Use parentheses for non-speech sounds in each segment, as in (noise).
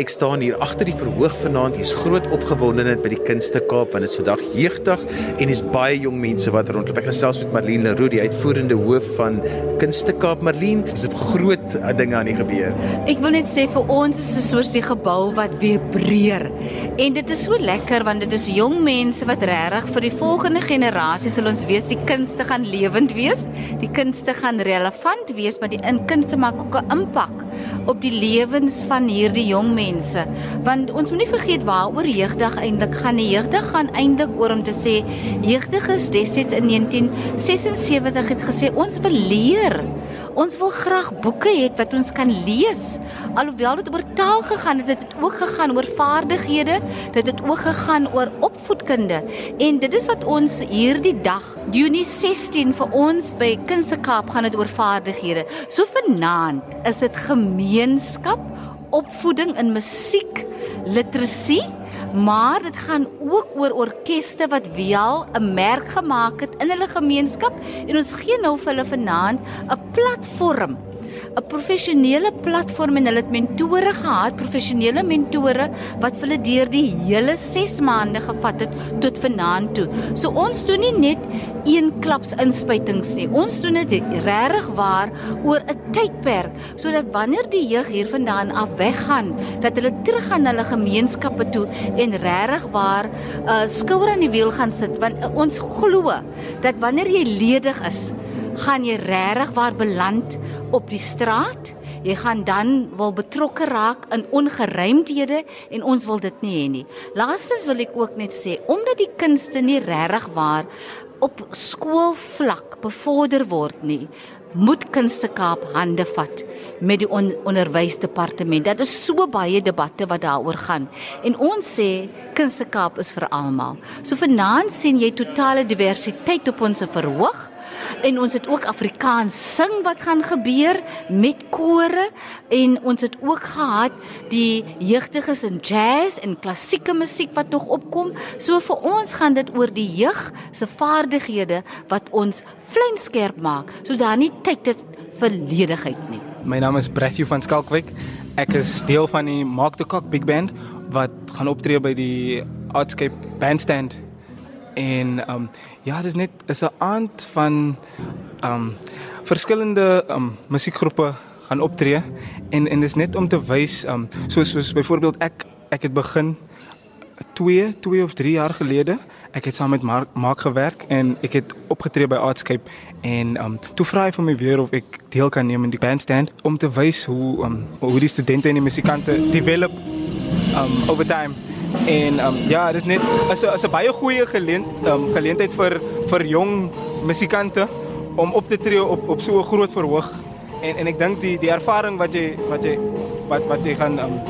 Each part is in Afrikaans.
Ek staan hier agter die verhoog vanaand. Hier's groot opgewondenheid by die Kunste Kaap want dit is vandag jeugdag en dis baie jong mense wat rondloop. Ek gesels met Marlene Leroux, die uitvoerende hoof van Kunste Kaap. Marlene, dis 'n groot ding aan die gebeur. Ek wil net sê vir ons is dit soos die gebou wat vibreer. En dit is so lekker want dit is jong mense wat regtig vir die volgende generasie sal ons wees die kunste gaan lewend wees. Die kunste gaan relevant wees, maar die in kunste maak ook 'n impak op die lewens van hierdie jong mense mense want ons moenie vergeet waaroor jeugdag eintlik gaan die jeugdag gaan eintlik oor om te sê jeugdig is destyds in 1976 het gesê ons wil leer Ons wil graag boeke hê wat ons kan lees. Alhoewel dit oor taal gegaan het, het dit ook gegaan oor vaardighede, dit het ook gegaan oor opvoedkunde. En dit is wat ons hierdie dag, Junie 16 vir ons by Kunste Kaap gaan dit oor vaardighede. So vanaand is dit gemeenskap opvoeding in musiek, literasie, maar dit gaan ook oor orkeste wat wel 'n merk gemaak het in hulle gemeenskap en ons gee nou vir hulle vanaand 'n platform 'n professionele platform en hulle het mentore gehad, professionele mentore wat hulle deur die hele 6 maande gevat het tot vanaand toe. So ons doen nie net een klaps inspuitings nie. Ons doen dit regtig waar oor 'n tydperk sodat wanneer die jeug hiervandaan af weggaan, dat hulle terug gaan hulle gemeenskappe toe en regtig waar 'n uh, skouer aan die wiel gaan sit want uh, ons glo dat wanneer jy ledig is, gaan jy regtig waar beland op die straat. Jy gaan dan wil betrokke raak in ongeruimdhede en ons wil dit nie hê nie. Laastens wil ek ook net sê omdat die kunste nie regtig waar op skoolvlak bevorder word nie, moet Kunste Kaap hande vat met die on onderwysdepartement. Dit is so baie debatte wat daaroor gaan. En ons sê Kunste Kaap is vir almal. So vanaand sien jy totale diversiteit op ons verhoog en ons het ook Afrikaans sing wat gaan gebeur met kore en ons het ook gehad die jeugdiges in jazz en klassieke musiek wat nog opkom. So vir ons gaan dit oor die jeug se vaardighede wat ons vlamskerp maak. So daar nie tyd het vir ledigheid nie. My naam is Brethu van Skalkwyk. Ek is deel van die Mark the Cock Big Band wat gaan optree by die Artscape Bandstand en ehm um, ja, dis net is 'n aand van ehm um, verskillende ehm um, musiekgroepe gaan optree. En en dis net om te wys ehm um, soos soos byvoorbeeld ek ek het begin 2 2 of 3 jaar gelede ek het saam met Mark Mark gewerk en ek het opgetree by Artscape. En um, toe vra hy vir my weer of ek deel kan neem in die bandstand om te wys hoe um, hoe die studente en die musikante develop um, over time En um, ja, dit is net as 'n as 'n baie goeie geleent, um, geleentheid vir vir jong musikante om op te tree op op so 'n groot verhoog. En en ek dink die die ervaring wat jy wat jy wat wat jy gaan um,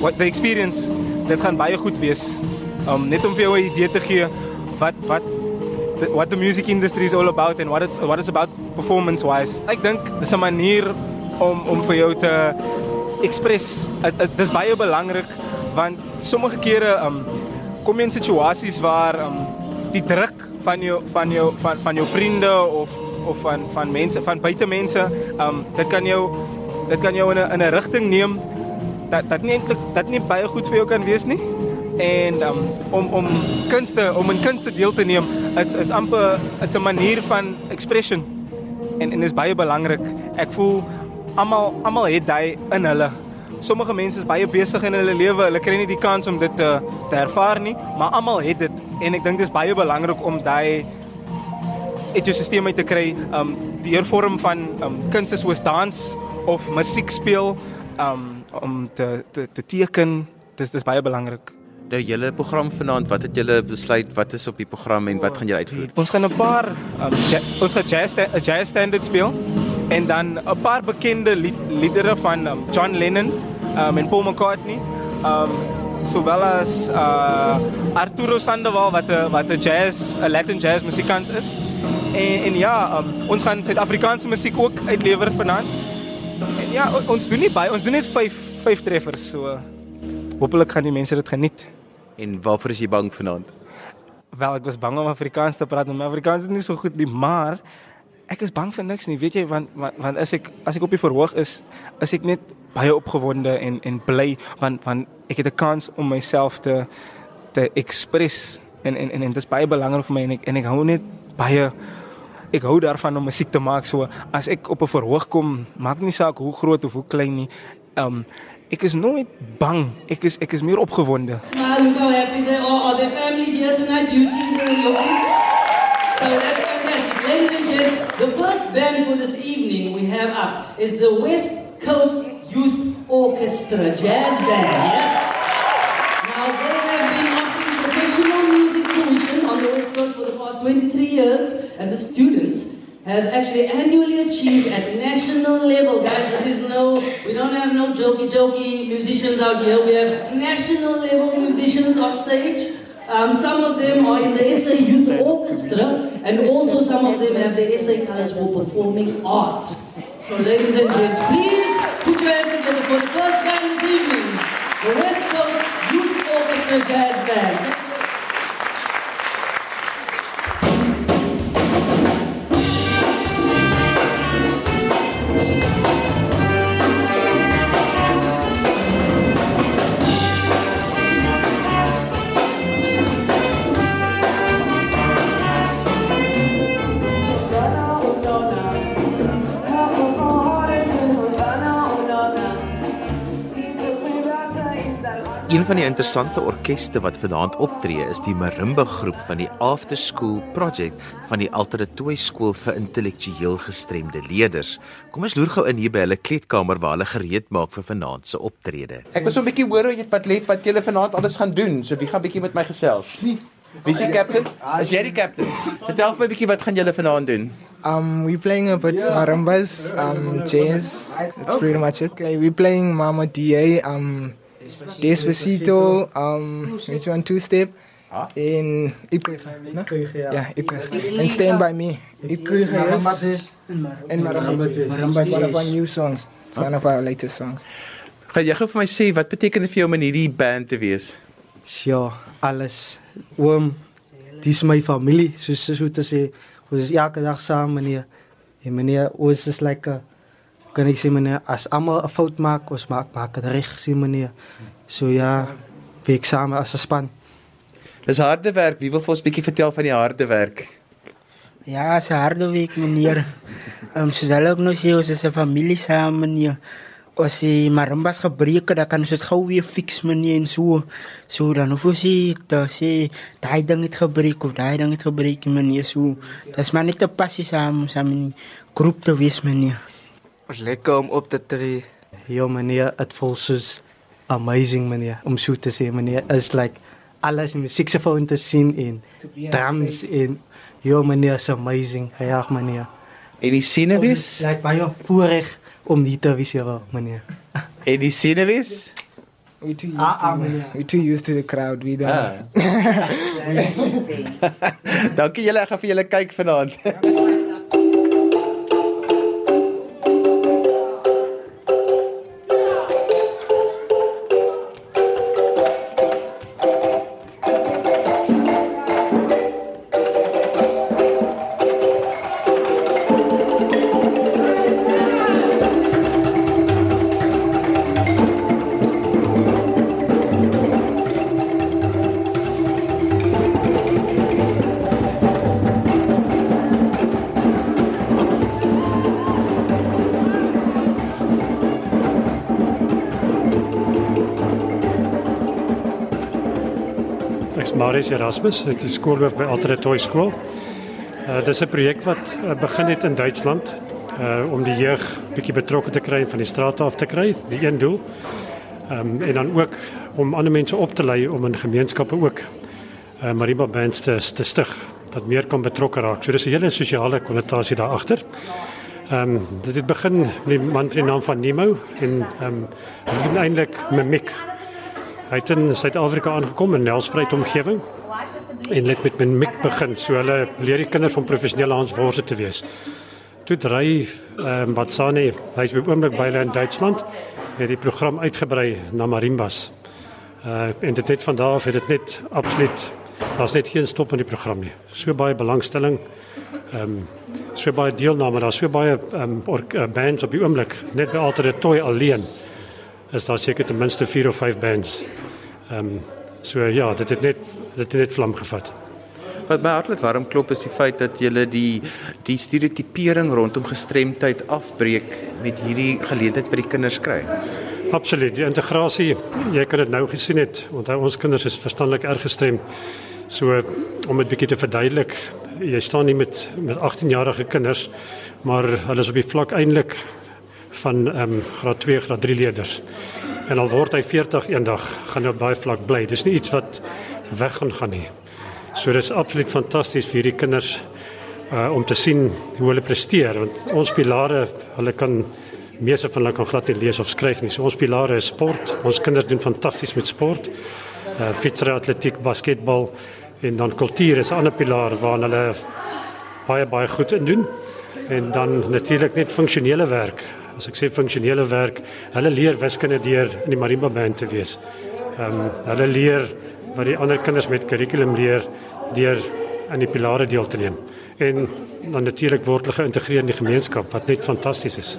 what the experience dit gaan baie goed wees. Um net om vir jou 'n idee te gee wat wat what the music industry is all about and what it's what it's about performance wise. Ek dink dis 'n manier om om vir jou te express. Dit is baie belangrik want sommige kere um kom jy in situasies waar um die druk van jou van jou van van jou vriende of of van van mense van buitemense um dit kan jou dit kan jou in 'n in 'n rigting neem dat dat nie eintlik dat nie baie goed vir jou kan wees nie. En um om om kunste om in kunste deel te neem is is amper dit's 'n manier van expression. En en is baie belangrik ek voel almal almal het daai in hulle sommige mense is baie besig in hulle lewe, hulle kry nie die kans om dit te te ervaar nie, maar almal het dit. En ek dink dit is baie belangrik om daai ekosisteem uit te kry, um die vorm van um kunste soos dans of musiek speel, um om te te te teken, dis dis baie belangrik. Nou julle program vanaand, wat het julle besluit? Wat is op die program en wat gaan julle uitvoer? Ons gaan 'n paar um, ons gaan jazz jazz standard speel en dan 'n paar bekende liedere van um, John Lennon um, en Paul McCartney. Um sowel as uh Arturo Sandoval wat 'n wat 'n jazz, 'n Latin jazz musikant is. En en ja, um, ons gaan Suid-Afrikaanse musiek ook uitlewer vanaand. En ja, ons doen nie baie, ons doen net 5 5 treffers so. Hoopelik gaan die mense dit geniet. En waarvoor is jy bang vanaand? Wel, ek was bang om Afrikaans te praat, maar Afrikaans is nie so goed nie, maar ek is bang vir niks nie, weet jy, want want, want as ek as ek op die verhoog is, is ek net baie opgewonde en en bly want want ek het 'n kans om myself te te express en en en, en dit is baie belangrik vir my en ek en ek hou net baie ek hou daarvan om musiek te maak so as ek op 'n verhoog kom, maak nie saak hoe groot of hoe klein nie. Um ek is nooit bang. Ek is ek is meer opgewonde. Smile, look how happy they are. Are their families here tonight? You see the your kids? So that's. Ladies and gents, the first band for this evening we have up is the West Coast Youth Orchestra Jazz Band. Yes? Now they have been offering professional music tuition on the West Coast for the past 23 years, and the students have actually annually achieved at national level. Guys, this is no, we don't have no jokey jokey musicians out here. We have national level musicians on stage. Um, some of them are in the SA Youth Orchestra, and also some of them have the SA Colors for Performing Arts. So, ladies and gents, please put your hands together for the first time this evening, the West Coast Youth Orchestra Jazz Band. Die interessante orkeste wat vanaand optree is die Marimba groep van die After School Project van die Alternatooi Skool vir Intellektueel Gestremde Leerders. Kom ons loer gou in hier by hulle kleedkamer waar hulle gereed maak vir vanaand se optrede. Ek wil so 'n bietjie hoor wat lê wat julle vanaand alles gaan doen. So wie gaan bietjie met my gesels? Wie is die kaptein? Is jy die kaptein? Vertel my bietjie wat gaan julle vanaand doen? Um, we're playing a bit marimbas, um, jazz. That's pretty much it. Okay, we're playing Mama Da, um, Despacito, um, which one two step. In Ikwe, yeah, Ikwe. And Stand By Me. Ikwe, yes. And Maramba Jazz. Maramba Jazz. One of our new songs. It's one of our latest songs. Gaan jy gou vir my sê wat beteken dit vir jou om in hierdie band te wees? Ja, alles. Oom, dis my familie, soos so te sê. Ons is elke dag saam, meneer. En meneer, ons is like kan ek sê meneer, as almal 'n fout maak, ons maak maak dit reg, sê meneer. So ja, werk saam as 'n span. Dis harde werk. Wie wil vir ons 'n bietjie vertel van die harde werk? Ja, dis harde werk, meneer. Ehm um, soos hulle ook nou sê, ons is 'n familie saam, meneer. As die marimbas gebreek dan kan ons dit gou weer fix meneer en so. So dan hoef ons nie te sê daai ding het gebreek of daai ding het gebreek meneer so. Dis maar net 'n passie saam saam in die groep te wees meneer. Ons lekker om op te tree. Ja meneer, dit voel soos amazing meneer om so te sê meneer. Is like alles in musieksefoon te sien en drums en ja meneer, is amazing. Ja meneer. En die senuwees? Like baie voorreg om dit te wees ja meneer. (laughs) En die senuwees? We're too used to we're too used to the crowd. We don't. Ah. (laughs) (laughs) Dankie julle, ek gaan vir julle kyk vanaand. Ek's Marius Erasmus, ek is skoolhoof by Alternatooi skool. Uh dis 'n projek wat uh, begin het in Duitsland uh om die jeug bietjie betrokke te kry van die straat af te kry, die een doel. Ehm um, en dan ook om ander mense op te lei om in gemeenskappe ook uh marimba bands te, te stig dat meer kan betrokke raak. So dis 'n hele sosiale konnotasie daar agter. Ehm um, dit het begin met die man met die naam van Nemo en ehm um, eintlik Mimik Hy het in Suid-Afrika aangekom in Nelspruit omgewing en het met Mimik begin. So hulle leer die kinders om professionele hansworse te wees. Toe dry ehm um, Batsane, hy's by oomblik by hulle in Duitsland, het die program uitgebrei na marimbas. Uh en dit het van daar af het dit net absoluut daar's net geen stop in die program nie. So baie belangstelling Ehm um, so baie deelname, daar's so baie ehm um, uh, bands op die oomblik. Net by Altyd Toy alleen is daar seker ten minste 4 of 5 bands. Ehm um, so ja, dit het net dit het net vlam gevat. Wat my hart laat warm klop is die feit dat jy die die stereotipering rondom gestremdheid afbreek met hierdie geleentheid vir die kinders kry. Absoluut, die integrasie, jy kan dit nou gesien het, want ons kinders is verstandelik erg gestremd. So om dit bietjie te verduidelik, jy staan nie met met 18-jarige kinders, maar hulle is op die vlak eintlik van ehm um, graad 2, graad 3 leerders. En al word hy 40 eendag, gaan hy op daai vlak bly. Dis nie iets wat weg gaan gaan nie. So dis absoluut fantasties vir hierdie kinders uh om te sien hoe hulle presteer want ons pilare, hulle kan meeste van hulle kan glad nie lees of skryf nie. So ons pilare is sport. Ons kinders doen fantasties met sport. Uh fietsry, atletiek, basketbal en dan kultuur is 'n ander pilaar waarna hulle baie baie goed in doen. En dan natuurlik net funksionele werk. As ek sê funksionele werk, hulle leer wiskunde deur in die marimba band te wees. Ehm um, hulle leer wat die ander kinders met kurrikulum leer deur aan die pilare deel te neem. En dan natuurlik word hulle geïntegreer in die gemeenskap wat net fantasties is.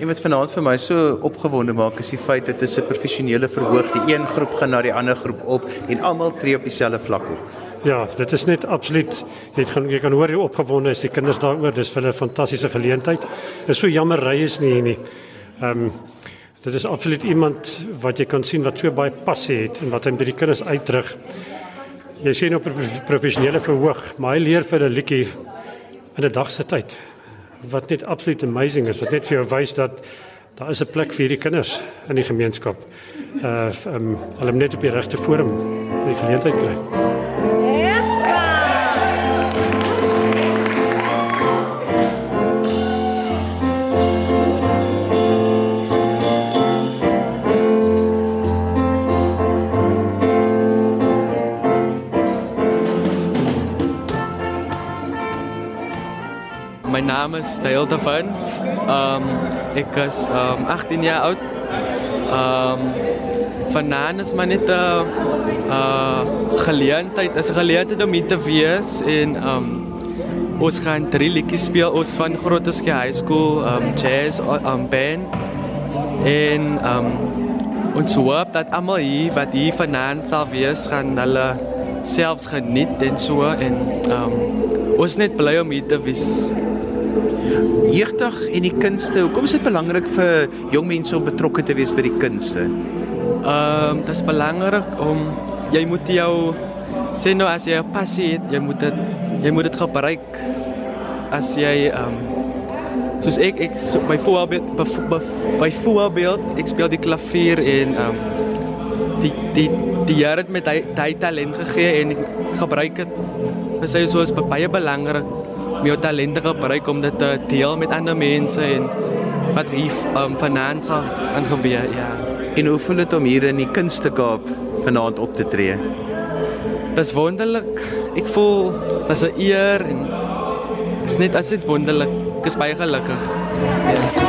En wat vanaand vir my so opgewonde maak is die feit dat dit 'n professionele verhoog, die een groep gaan na die ander groep op en almal tree op dieselfde vlak op. Ja, dit is net absoluut. Jy kan jy kan hoor hoe opgewonde is die kinders daaroor. Dis vir hulle 'n fantastiese geleentheid. Dit is so jammer ry is nie nie. Ehm um, dit is absoluut iemand wat jy kan sien wat so baie passie het en wat hy by die kinders uitdruk. Jy sien op 'n professionele verhoog, maar hy leer vir 'n liedjie in 'n dag se tyd wat net absoluut amazing is wat net vir jou wys dat daar is 'n plek vir hierdie kinders in die gemeenskap. Uh um, hulle net op die regte forum die geleentheid kry. Dale Devan. Um, ik is um, 18 jaar oud. Um, Vanaand is maar net 'n uh, uh, geleentheid, is 'n geleentheid om hier te wees en um, ons gaan drie liedjies speel ons van Grooteske High School um, jazz um, band en um, ons hoop dat almal hier wat hier vanaand sal wees gaan hulle selfs geniet en so en um, ons net bly om hier te wees jeugdag en die kunste. Hoekom is dit belangrik vir jong mense om betrokke te wees by die kunste? Ehm, um, dit is belangrik om jy moet jou sê nou as jy 'n passie het, jy moet dit jy moet dit gebruik as jy ehm um, soos ek ek so, by voorbeeld by, by voorbeeld ek speel die klavier en ehm um, die die die Here het hy hy talent gegee en ek gebruik dit. Dit is baie belangrik om jou talente gebruik om dit te deel met ander mense en wat hier um, vanaand sal aangebeur ja. En hoe voel dit om hier in die kunste Kaap vanaand op te tree? Dis wonderlik. Ek voel dis 'n eer en is net as dit wonderlik ek is baie gelukkig. Ja